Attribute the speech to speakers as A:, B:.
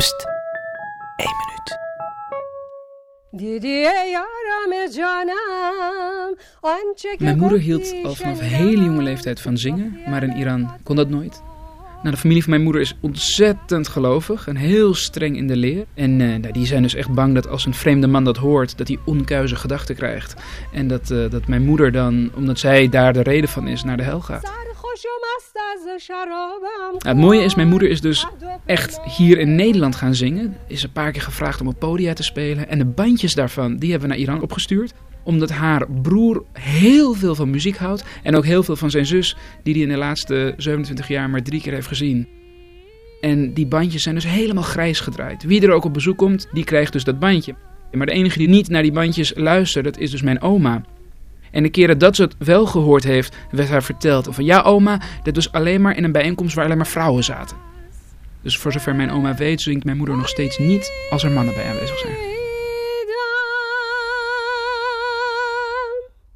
A: Pst, één minuut.
B: Mijn moeder hield al vanaf hele jonge leeftijd van zingen, maar in Iran kon dat nooit. Nou, de familie van mijn moeder is ontzettend gelovig en heel streng in de leer. En eh, nou, die zijn dus echt bang dat als een vreemde man dat hoort, dat hij onkuize gedachten krijgt. En dat, eh, dat mijn moeder dan, omdat zij daar de reden van is, naar de hel gaat. Het mooie is, mijn moeder is dus echt hier in Nederland gaan zingen. Is een paar keer gevraagd om op podia te spelen. En de bandjes daarvan, die hebben we naar Iran opgestuurd omdat haar broer heel veel van muziek houdt. En ook heel veel van zijn zus, die hij in de laatste 27 jaar maar drie keer heeft gezien. En die bandjes zijn dus helemaal grijs gedraaid. Wie er ook op bezoek komt, die krijgt dus dat bandje. Maar de enige die niet naar die bandjes luistert, dat is dus mijn oma. En de keren dat ze het wel gehoord heeft, werd haar verteld van ja oma, dit was alleen maar in een bijeenkomst waar alleen maar vrouwen zaten. Dus voor zover mijn oma weet, zingt mijn moeder nog steeds niet als er mannen bij aanwezig zijn.